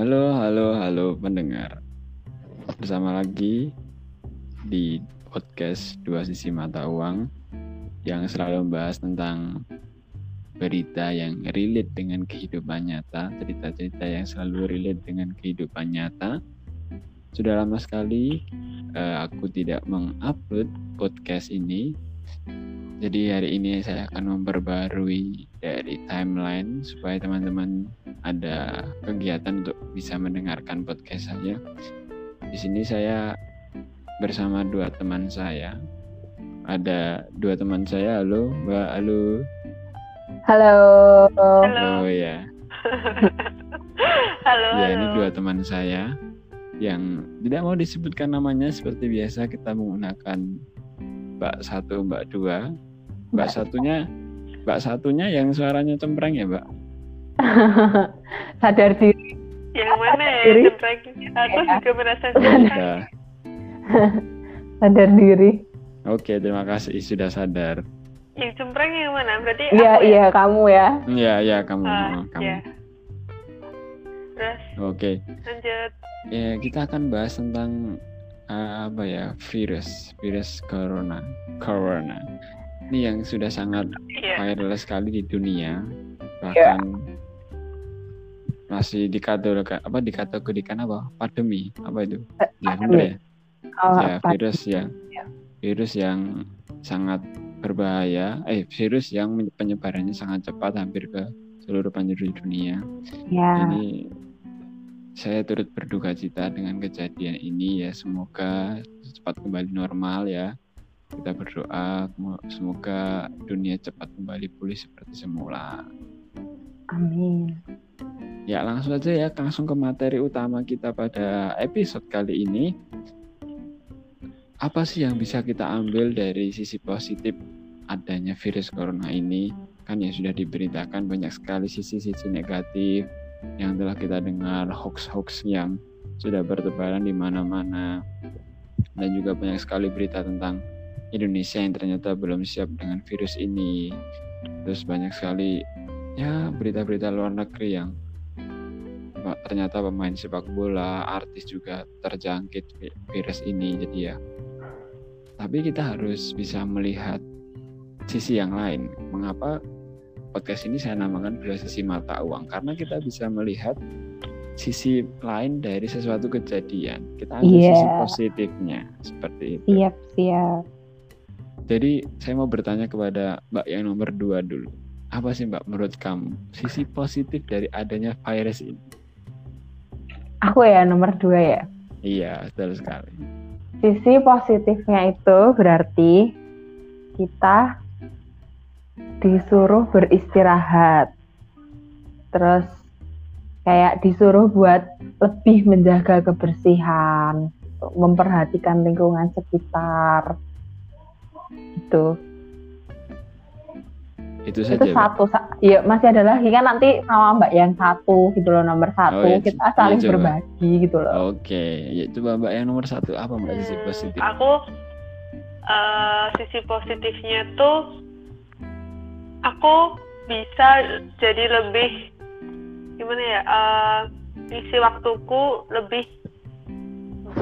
Halo, halo, halo pendengar. Bersama lagi di podcast Dua Sisi Mata Uang yang selalu membahas tentang berita yang relate dengan kehidupan nyata, cerita-cerita yang selalu relate dengan kehidupan nyata. Sudah lama sekali uh, aku tidak mengupload podcast ini. Jadi hari ini saya akan memperbarui dari timeline supaya teman-teman ada kegiatan untuk bisa mendengarkan podcast saya. Di sini saya bersama dua teman saya. Ada dua teman saya. Halo, Mbak. Halo. Halo. Halo oh, ya. halo. Ya, halo. ini dua teman saya yang tidak mau disebutkan namanya seperti biasa kita menggunakan Mbak satu, Mbak dua. Mbak satunya, Mbak satunya yang suaranya cempreng ya, Mbak? sadar diri. Yang mana ya diri. aku ya. juga merasa sadar sadar diri. Oke terima kasih sudah sadar. Yang cempreng yang mana? Berarti iya ya? iya kamu ya. Iya iya kamu uh, kamu. ya. terus oke. lanjut. Ya kita akan bahas tentang uh, apa ya virus virus corona corona ini yang sudah sangat yeah. viral sekali di dunia. Bahkan yeah masih dikategorikan apa dikategorikan apa? Pandemi apa itu? Eh, ya benar ya? Oh, ya virus ya. virus yang sangat berbahaya eh virus yang penyebarannya sangat cepat hampir ke seluruh penjuru dunia. Ya. jadi saya turut berduka cita dengan kejadian ini ya. Semoga cepat kembali normal ya kita berdoa semoga dunia cepat kembali pulih seperti semula amin Ya langsung aja ya, langsung ke materi utama kita pada episode kali ini. Apa sih yang bisa kita ambil dari sisi positif adanya virus corona ini? Kan yang sudah diberitakan banyak sekali sisi-sisi negatif yang telah kita dengar hoax-hoax yang sudah bertebaran di mana-mana dan juga banyak sekali berita tentang Indonesia yang ternyata belum siap dengan virus ini terus banyak sekali ya berita-berita luar negeri yang ternyata pemain sepak bola, artis juga terjangkit virus ini. Jadi ya, tapi kita harus bisa melihat sisi yang lain. Mengapa podcast ini saya namakan dua sisi mata uang? Karena kita bisa melihat sisi lain dari sesuatu kejadian. Kita ambil yeah. sisi positifnya seperti itu. Siap, siap. Jadi saya mau bertanya kepada Mbak yang nomor dua dulu. Apa sih Mbak menurut kamu sisi positif dari adanya virus ini? Aku ya nomor dua ya. Iya, betul sekali. Sisi positifnya itu berarti kita disuruh beristirahat. Terus kayak disuruh buat lebih menjaga kebersihan, memperhatikan lingkungan sekitar. Itu. Itu saja itu satu ya masih ada lagi. Kan nanti sama mbak yang satu gitu loh nomor satu. oh, ya, kita saling ya, berbagi gitu loh. Oke. Ya coba mbak yang nomor satu. Apa mbak sisi hmm, positif? aku uh, sisi positifnya tuh aku bisa jadi lebih gimana ya uh, isi waktuku lebih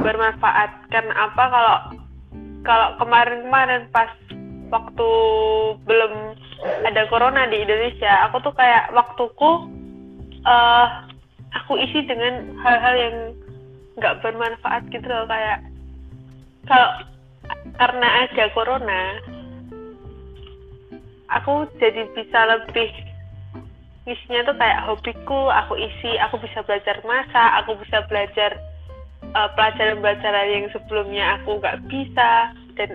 bermanfaat karena apa kalau kalau kemarin-kemarin pas waktu belum ada corona di Indonesia aku tuh kayak waktuku uh, aku isi dengan hal-hal yang nggak bermanfaat gitu loh kayak kalau karena ada corona aku jadi bisa lebih isinya tuh kayak hobiku aku isi aku bisa belajar masak aku bisa belajar uh, pelajaran-pelajaran yang sebelumnya aku nggak bisa dan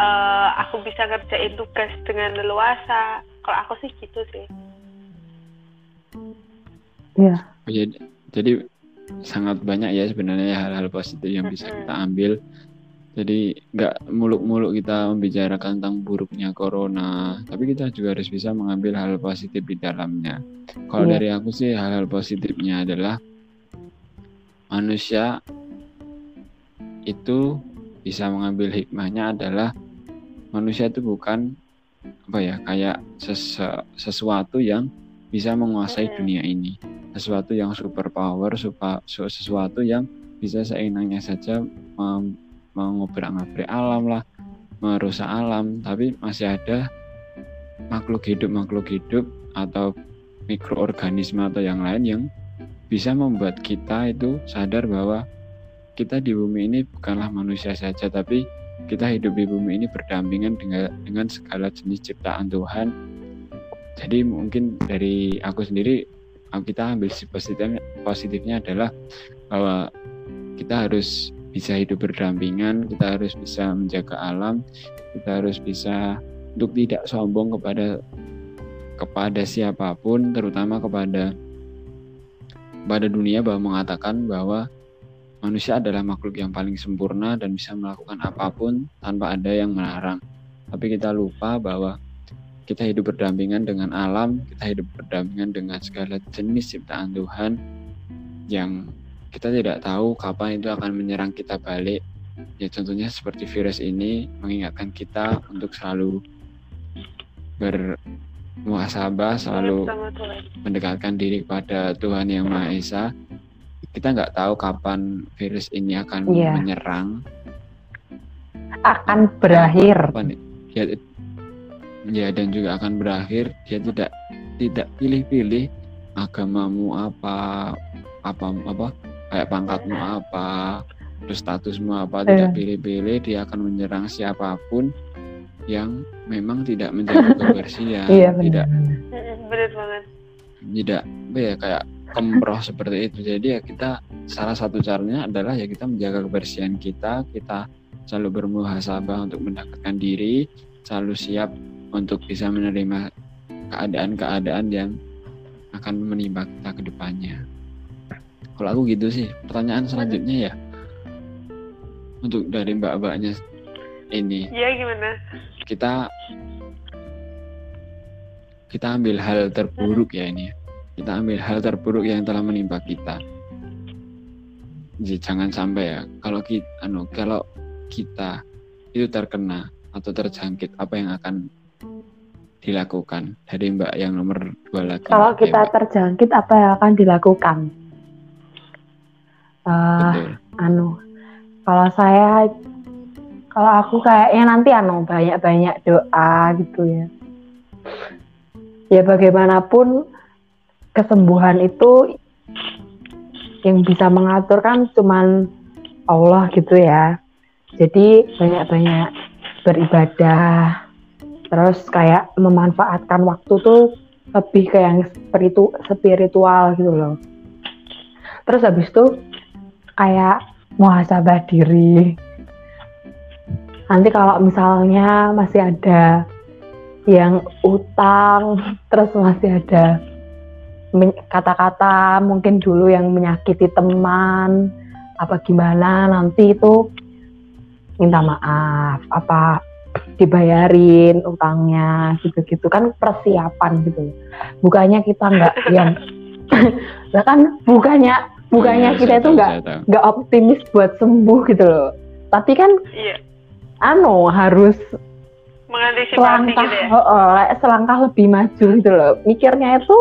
uh, aku bisa ngerjain tugas dengan leluasa. Kalau aku sih gitu sih. Ya jadi, jadi sangat banyak ya sebenarnya hal-hal positif yang bisa kita ambil. Jadi nggak muluk-muluk kita membicarakan tentang buruknya corona tapi kita juga harus bisa mengambil hal positif di dalamnya. Kalau yeah. dari aku sih hal-hal positifnya adalah manusia itu bisa mengambil hikmahnya adalah manusia itu bukan apa ya kayak sesu, sesuatu yang bisa menguasai dunia ini. Sesuatu yang super power sesuatu yang bisa seenaknya saja mengobrak-ngabrik alam lah merusak alam. Tapi masih ada makhluk hidup makhluk hidup atau mikroorganisme atau yang lain yang bisa membuat kita itu sadar bahwa kita di bumi ini bukanlah manusia saja tapi kita hidup di bumi ini berdampingan dengan dengan segala jenis ciptaan Tuhan. Jadi mungkin dari aku sendiri kita ambil si positifnya positifnya adalah bahwa kita harus bisa hidup berdampingan kita harus bisa menjaga alam kita harus bisa untuk tidak sombong kepada kepada siapa pun terutama kepada pada dunia bahwa mengatakan bahwa manusia adalah makhluk yang paling sempurna dan bisa melakukan apa pun tanpa ada yang melarang. Tapi kita lupa bahwa kita hidup berdampingan dengan alam, kita hidup berdampingan dengan segala jenis ciptaan Tuhan yang kita tidak tahu kapan itu akan menyerang kita balik. Ya contohnya seperti virus ini mengingatkan kita untuk selalu bermuasabah, selalu mendekatkan diri kepada Tuhan yang Maha Esa. Kita nggak tahu kapan virus ini akan yeah. menyerang. Akan berakhir. Kapan, ya, ya dan juga akan berakhir dia tidak tidak pilih-pilih agamamu apa apa apa kayak pangkatmu apa terus statusmu apa tidak iya. pilih-pilih dia akan menyerang siapa pun yang memang tidak menjaga kebersihan iya, tidak benar banget. Tidak ya kayak kemproh seperti itu. Jadi ya kita salah satu caranya adalah ya kita menjaga kebersihan kita kita selalu bermuhasabah untuk mendekatkan diri selalu siap untuk bisa menerima keadaan-keadaan yang akan menimpa kita ke depannya. Kalau aku gitu sih, pertanyaan selanjutnya ya. Untuk dari mbak-mbaknya ini. Iya gimana? Kita kita ambil hal terburuk ya ini. Ya. Kita ambil hal terburuk yang telah menimpa kita. Jadi jangan sampai ya kalau kita, anu, kalau kita itu terkena atau terjangkit apa yang akan dilakukan dari Mbak yang nomor dua lagi? Kalau kita Mbak. terjangkit apa yang akan dilakukan? Uh, anu, kalau saya, kalau aku kayaknya nanti anu banyak-banyak doa gitu ya. Ya bagaimanapun kesembuhan itu yang bisa mengatur kan cuman Allah gitu ya. Jadi banyak-banyak beribadah, terus kayak memanfaatkan waktu tuh lebih kayak yang spiritu spiritual gitu loh terus habis itu kayak muhasabah diri nanti kalau misalnya masih ada yang utang terus masih ada kata-kata mungkin dulu yang menyakiti teman apa gimana nanti itu minta maaf apa dibayarin utangnya gitu-gitu. Kan persiapan gitu. Bukannya kita nggak yang lah kan bukannya bukannya iya, kita itu nggak nggak optimis buat sembuh gitu loh. Tapi kan iya. Ano harus selangkah gitu ya? selangkah lebih maju gitu loh. Mikirnya itu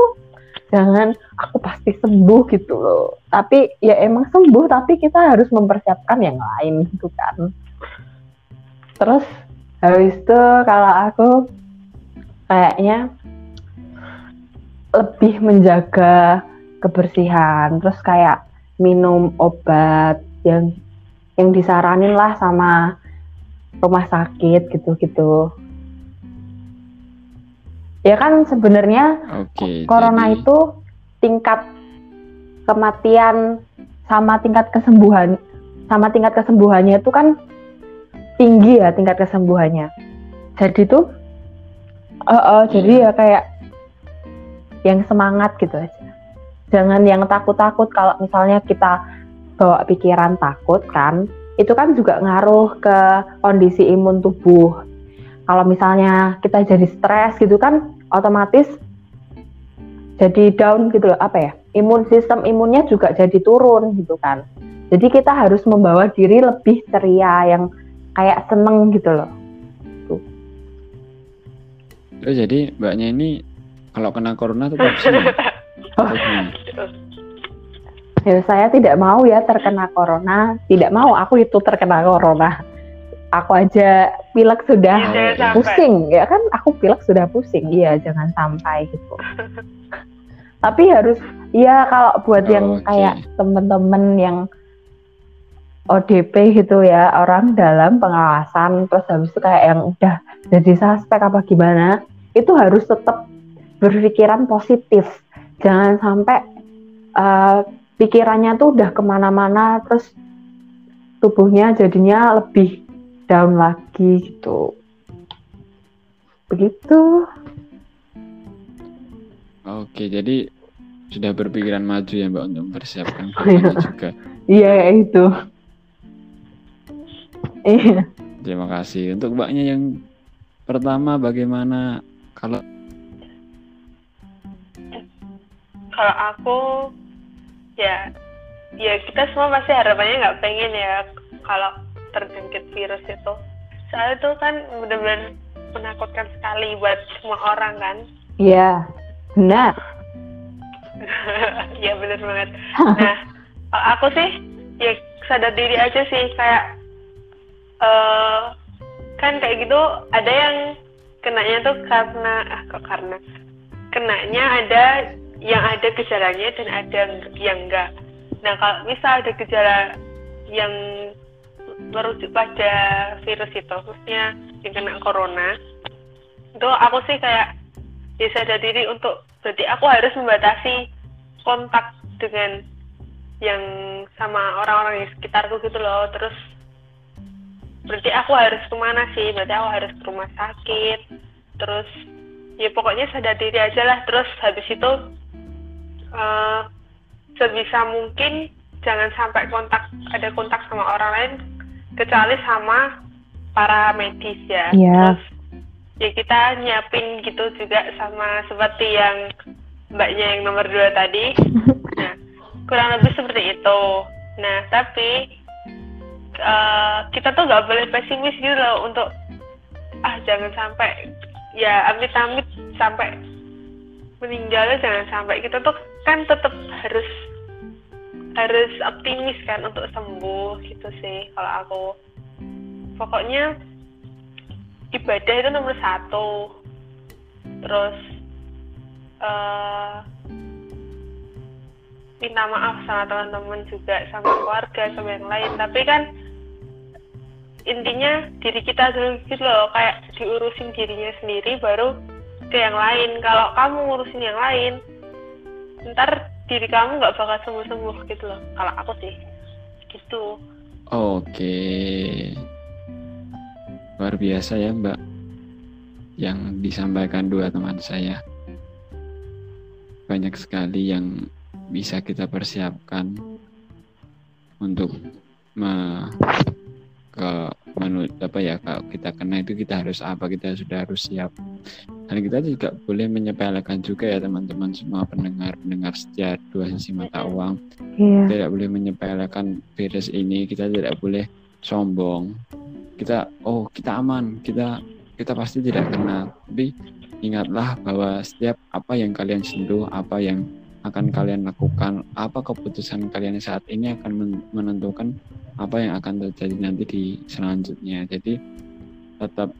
jangan aku pasti sembuh gitu loh. Tapi ya emang sembuh tapi kita harus mempersiapkan yang lain gitu kan. Terus habis itu kalau aku kayaknya lebih menjaga kebersihan. Terus kayak minum obat yang yang disaranin lah sama rumah sakit gitu-gitu ya kan sebenarnya okay, corona jadi... itu tingkat kematian sama tingkat kesembuhan sama tingkat kesembuhannya itu kan tinggi ya tingkat kesembuhannya. Jadi tuh, uh, uh, jadi ya kayak yang semangat gitu aja. Jangan yang takut-takut kalau misalnya kita bawa pikiran takut kan, itu kan juga ngaruh ke kondisi imun tubuh. Kalau misalnya kita jadi stres gitu kan, otomatis jadi down gitu loh, apa ya? Imun sistem imunnya juga jadi turun gitu kan. Jadi kita harus membawa diri lebih ceria yang kayak seneng gitu loh. Tuh. Oh, jadi mbaknya ini kalau kena corona tetap senang. Oh. Ya, saya tidak mau ya terkena corona. Tidak mau aku itu terkena corona. Aku aja pilek sudah sampai. pusing ya kan aku pilek sudah pusing iya jangan sampai gitu tapi harus ya kalau buat yang Oke. kayak temen-temen yang ODP gitu ya orang dalam pengawasan terus habis itu kayak yang udah jadi suspek apa gimana itu harus tetap berpikiran positif jangan sampai eh, pikirannya tuh udah ke mana-mana terus tubuhnya jadinya lebih down lagi gitu begitu Oke, jadi sudah berpikiran maju ya Mbak untuk mempersiapkan Iya. corona juga. iya itu iya Terima kasih. Untuk Mbaknya yang pertama bagaimana kalau kalau aku ya ya kita semua pasti harapannya nggak pengen ya kalau terjangkit virus itu. Soalnya itu kan benar-benar menakutkan sekali buat semua orang kan? Iya benar. Ya benar banget. Nah aku sih ya sadar diri aja sih kayak eh kan kayak gitu ada yang kenanya tuh karena ah kok karena? Kenanya ada yang ada gejalanya dan ada yang enggak. Nah kalau misal ada gejala yang merujuk pada virus itu maksudnya yang kena corona itu aku sih kayak ya sadar diri untuk berarti aku harus membatasi kontak dengan yang sama orang-orang di sekitarku gitu loh. Terus berarti aku harus ke mana sih? Berarti aku harus ke rumah sakit. Terus ya pokoknya sadar diri aja lah. Terus habis itu eh, sebisa mungkin jangan sampai kontak ada kontak sama orang lain kecuali sama para medis ya. Iya. terus ya kita nyiapin gitu juga sama seperti yang mbaknya yang nomor dua tadi. Nah kurang lebih seperti itu. Nah tapi eh, kita tuh nggak boleh pesimis gitu loh untuk ah jangan sampai ya amit-amit sampai meninggalnya jangan sampai kita tuh kan tetap harus harus optimis kan untuk sembuh gitu sih kalau aku. Pokoknya ibadah itu nomor satu. Terus eh minta maaf sama teman-teman juga sama keluarga sama yang lain. Tapi kan intinya diri kita dulu gitu loh kayak diurusin dirinya sendiri baru ke yang lain kalau kamu ngurusin yang lain ntar diri kamu nggak bakal sembuh-sembuh gitu loh kalau aku sih gitu Oke. Luar biasa ya, Mbak. Yang disampaikan dua teman saya. Banyak sekali yang bisa kita persiapkan untuk me, ke menu apa ya kalau kita kena itu kita harus apa kita sudah harus siap dan kita juga boleh menyepelekan juga ya teman-teman semua pendengar pendengar setia dua sisi mata uang. Iya. Tidak boleh menyepelekan virus ini kita tidak boleh sombong. Kita oh kita aman kita kita pasti tidak kena. Tapi ingatlah bahwa setiap apa yang kalian sentuh apa yang akan kalian lakukan apa keputusan kalian saat ini akan men- menentukan apa yang akan terjadi nanti di selanjutnya. Jadi tetap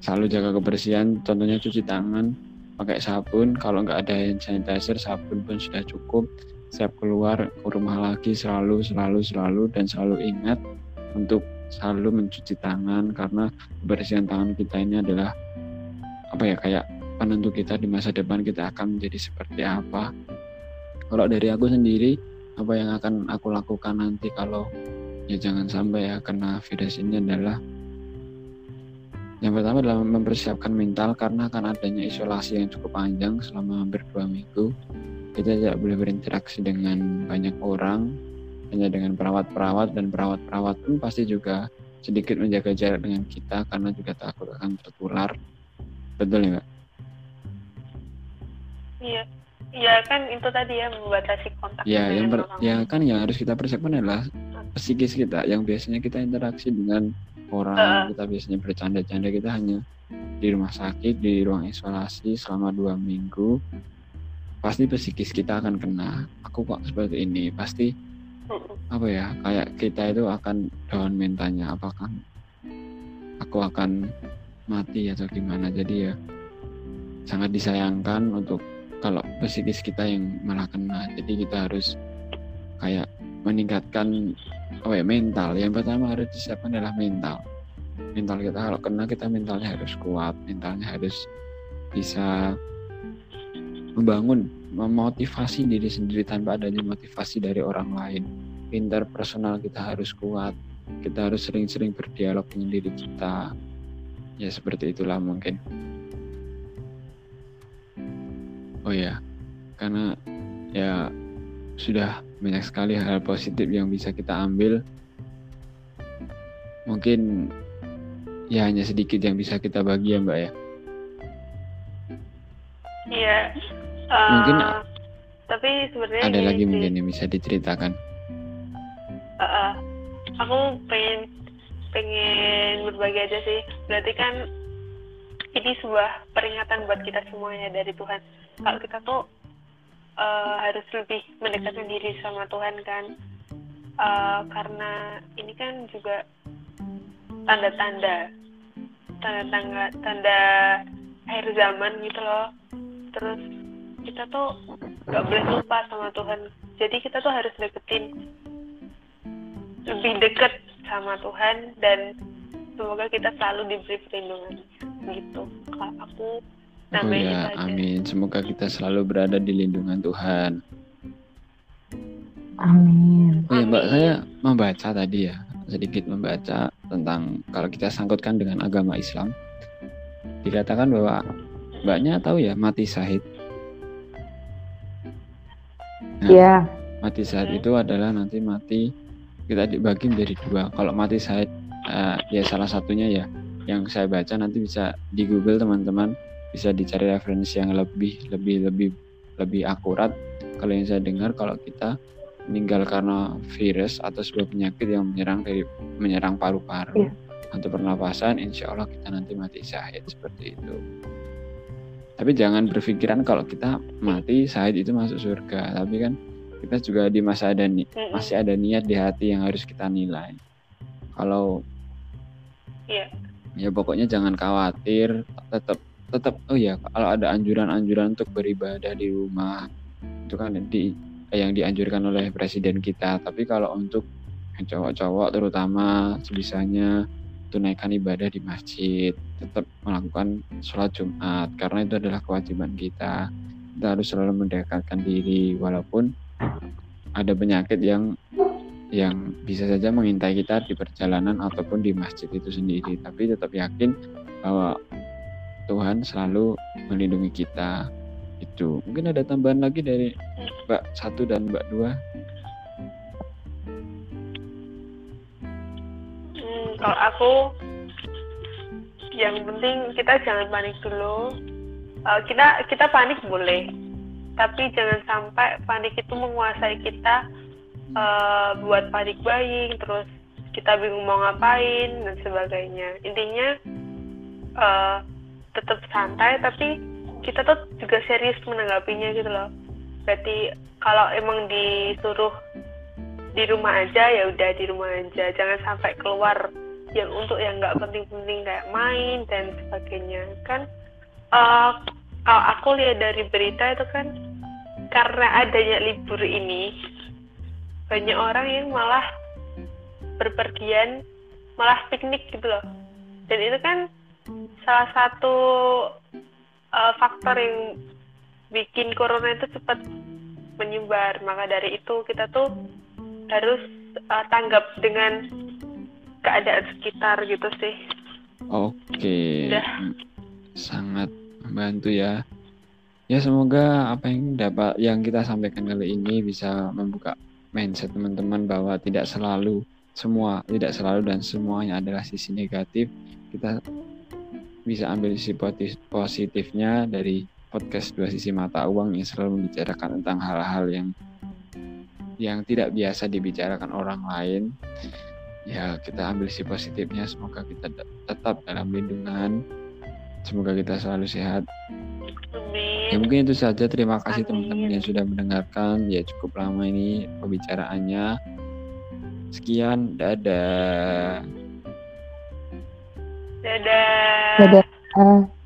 selalu jaga kebersihan contohnya cuci tangan pakai sabun. Kalau nggak ada hand sanitizer sabun pun sudah cukup. Setiap keluar ke rumah lagi selalu selalu selalu dan selalu ingat untuk selalu mencuci tangan karena kebersihan tangan kita ini adalah apa ya kayak penentu kita di masa depan kita akan menjadi seperti apa. Kalau dari aku sendiri apa yang akan aku lakukan nanti kalau ya jangan sampai ya kena virus ini adalah yang pertama adalah mempersiapkan mental karena akan adanya isolasi yang cukup panjang selama hampir dua minggu. Kita tidak boleh berinteraksi dengan banyak orang hanya dengan perawat-perawat dan perawat-perawat pun pasti juga sedikit menjaga jarak dengan kita karena juga takut akan tertular. Betul ya mbak? Iya. Iya kan itu tadi ya membatasi kontak ya yang per- orang. ya kan yang harus kita persiapkan adalah psikis kita yang biasanya kita interaksi dengan orang Heeh. kita biasanya bercanda-canda kita hanya di rumah sakit di ruang isolasi selama dua minggu. Pasti psikis kita akan kena. Aku kok seperti ini? Pasti apa ya kayak kita itu akan down mentalnya. Apakah aku akan mati atau gimana? Jadi ya sangat disayangkan untuk kalau psikis kita yang malah kena. Jadi kita harus kayak meningkatkan oh ya mental. Yang pertama harus disiapkan adalah mental. Mental kita kalau kena kita mentalnya harus kuat mentalnya harus bisa membangun memotivasi diri sendiri tanpa adanya motivasi dari orang lain. Pintar personal kita harus kuat. Kita harus sering-sering berdialog dengan diri kita. Ya seperti itulah mungkin. Oh ya karena ya sudah banyak sekali hal positif yang bisa kita ambil. Mungkin ya hanya sedikit yang bisa kita bagi ya mbak ya. Iya uh, mungkin tapi sebenarnya ada lagi sih. mungkin yang bisa diceritakan. Uh, uh, aku pengen pengen berbagi aja sih. Berarti kan ini sebuah peringatan buat kita semuanya dari Tuhan. Kalau kita tuh uh, harus lebih mendekatkan diri sama Tuhan kan. Uh, karena ini kan juga tanda-tanda tanda-tanda tanda akhir zaman gitu loh. Terus kita tuh gak boleh lupa sama Tuhan. Jadi kita tuh harus deketin lebih deket sama Tuhan dan semoga kita selalu diberi perlindungan gitu. Kalau aku oh ya amin. Semoga kita selalu berada di lindungan Tuhan. Amin. Oh ya mbak saya membaca tadi ya sedikit membaca tentang kalau kita sangkutkan dengan agama Islam dikatakan bahwa mbaknya tahu ya mati syahid? Nah, yeah. mati syahid itu adalah nanti mati kita dibagi menjadi dua. Kalau mati syahid uh, ya salah satunya ya yang saya baca nanti bisa di Google teman-teman bisa dicari referensi yang lebih lebih lebih lebih akurat kalau yang saya dengar kalau kita meninggal karena virus atau sebuah penyakit yang menyerang dari menyerang paru-paru yeah. atau pernapasan, insya Allah kita nanti mati syahid seperti itu. Tapi jangan berpikiran kalau kita mati syahid itu masuk surga. Tapi kan kita juga di masa ada nih masih ada niat di hati yang harus kita nilai. Kalau yeah. ya pokoknya jangan khawatir, tetap tetap oh ya kalau ada anjuran-anjuran untuk beribadah di rumah itu kan di yang dianjurkan oleh presiden kita. Tapi kalau untuk cowok-cowok terutama sebisanya tunaikan ibadah di masjid, tetap melakukan sholat Jumat karena itu adalah kewajiban kita. Kita harus selalu mendekatkan diri walaupun ada penyakit yang yang bisa saja mengintai kita di perjalanan ataupun di masjid itu sendiri, tapi tetap yakin bahwa Tuhan selalu melindungi kita. Itu. Mungkin ada tambahan lagi dari Mbak satu dan Mbak dua? Hmm, kalau aku yang penting kita jangan panik dulu. Uh, kita kita panik boleh. Tapi jangan sampai panik itu menguasai kita uh, buat panik buying terus kita bingung mau ngapain dan sebagainya. Intinya uh, tetap santai tapi kita tuh juga serius menanggapinya gitu loh. Berarti kalau emang disuruh di rumah aja ya udah di rumah aja. Jangan sampai keluar yang untuk yang nggak penting-penting kayak main dan sebagainya. Kan uh, kalau aku lihat dari berita itu kan karena adanya libur ini banyak orang yang malah berpergian malah piknik gitu loh. Dan itu kan salah satu uh, faktor yang bikin corona itu cepat menyebar. Maka dari itu kita tuh harus uh, tanggap dengan keadaan sekitar gitu sih. Oke. Sangat membantu ya. Ya semoga apa yang dapat yang kita sampaikan kali ini bisa membuka mindset teman-teman bahwa tidak selalu semua tidak selalu dan semuanya adalah sisi negatif. Kita bisa ambil sisi positifnya dari podcast dua sisi mata uang yang selalu membicarakan tentang hal-hal yang yang tidak biasa dibicarakan orang lain ya kita ambil sisi positifnya semoga kita tetap dalam lindungan Semoga kita selalu sehat. Ya mungkin itu saja. Terima kasih teman-teman yang sudah mendengarkan. Ya cukup lama ini pembicaraannya. Sekian, dadah. Dadah. Dadah.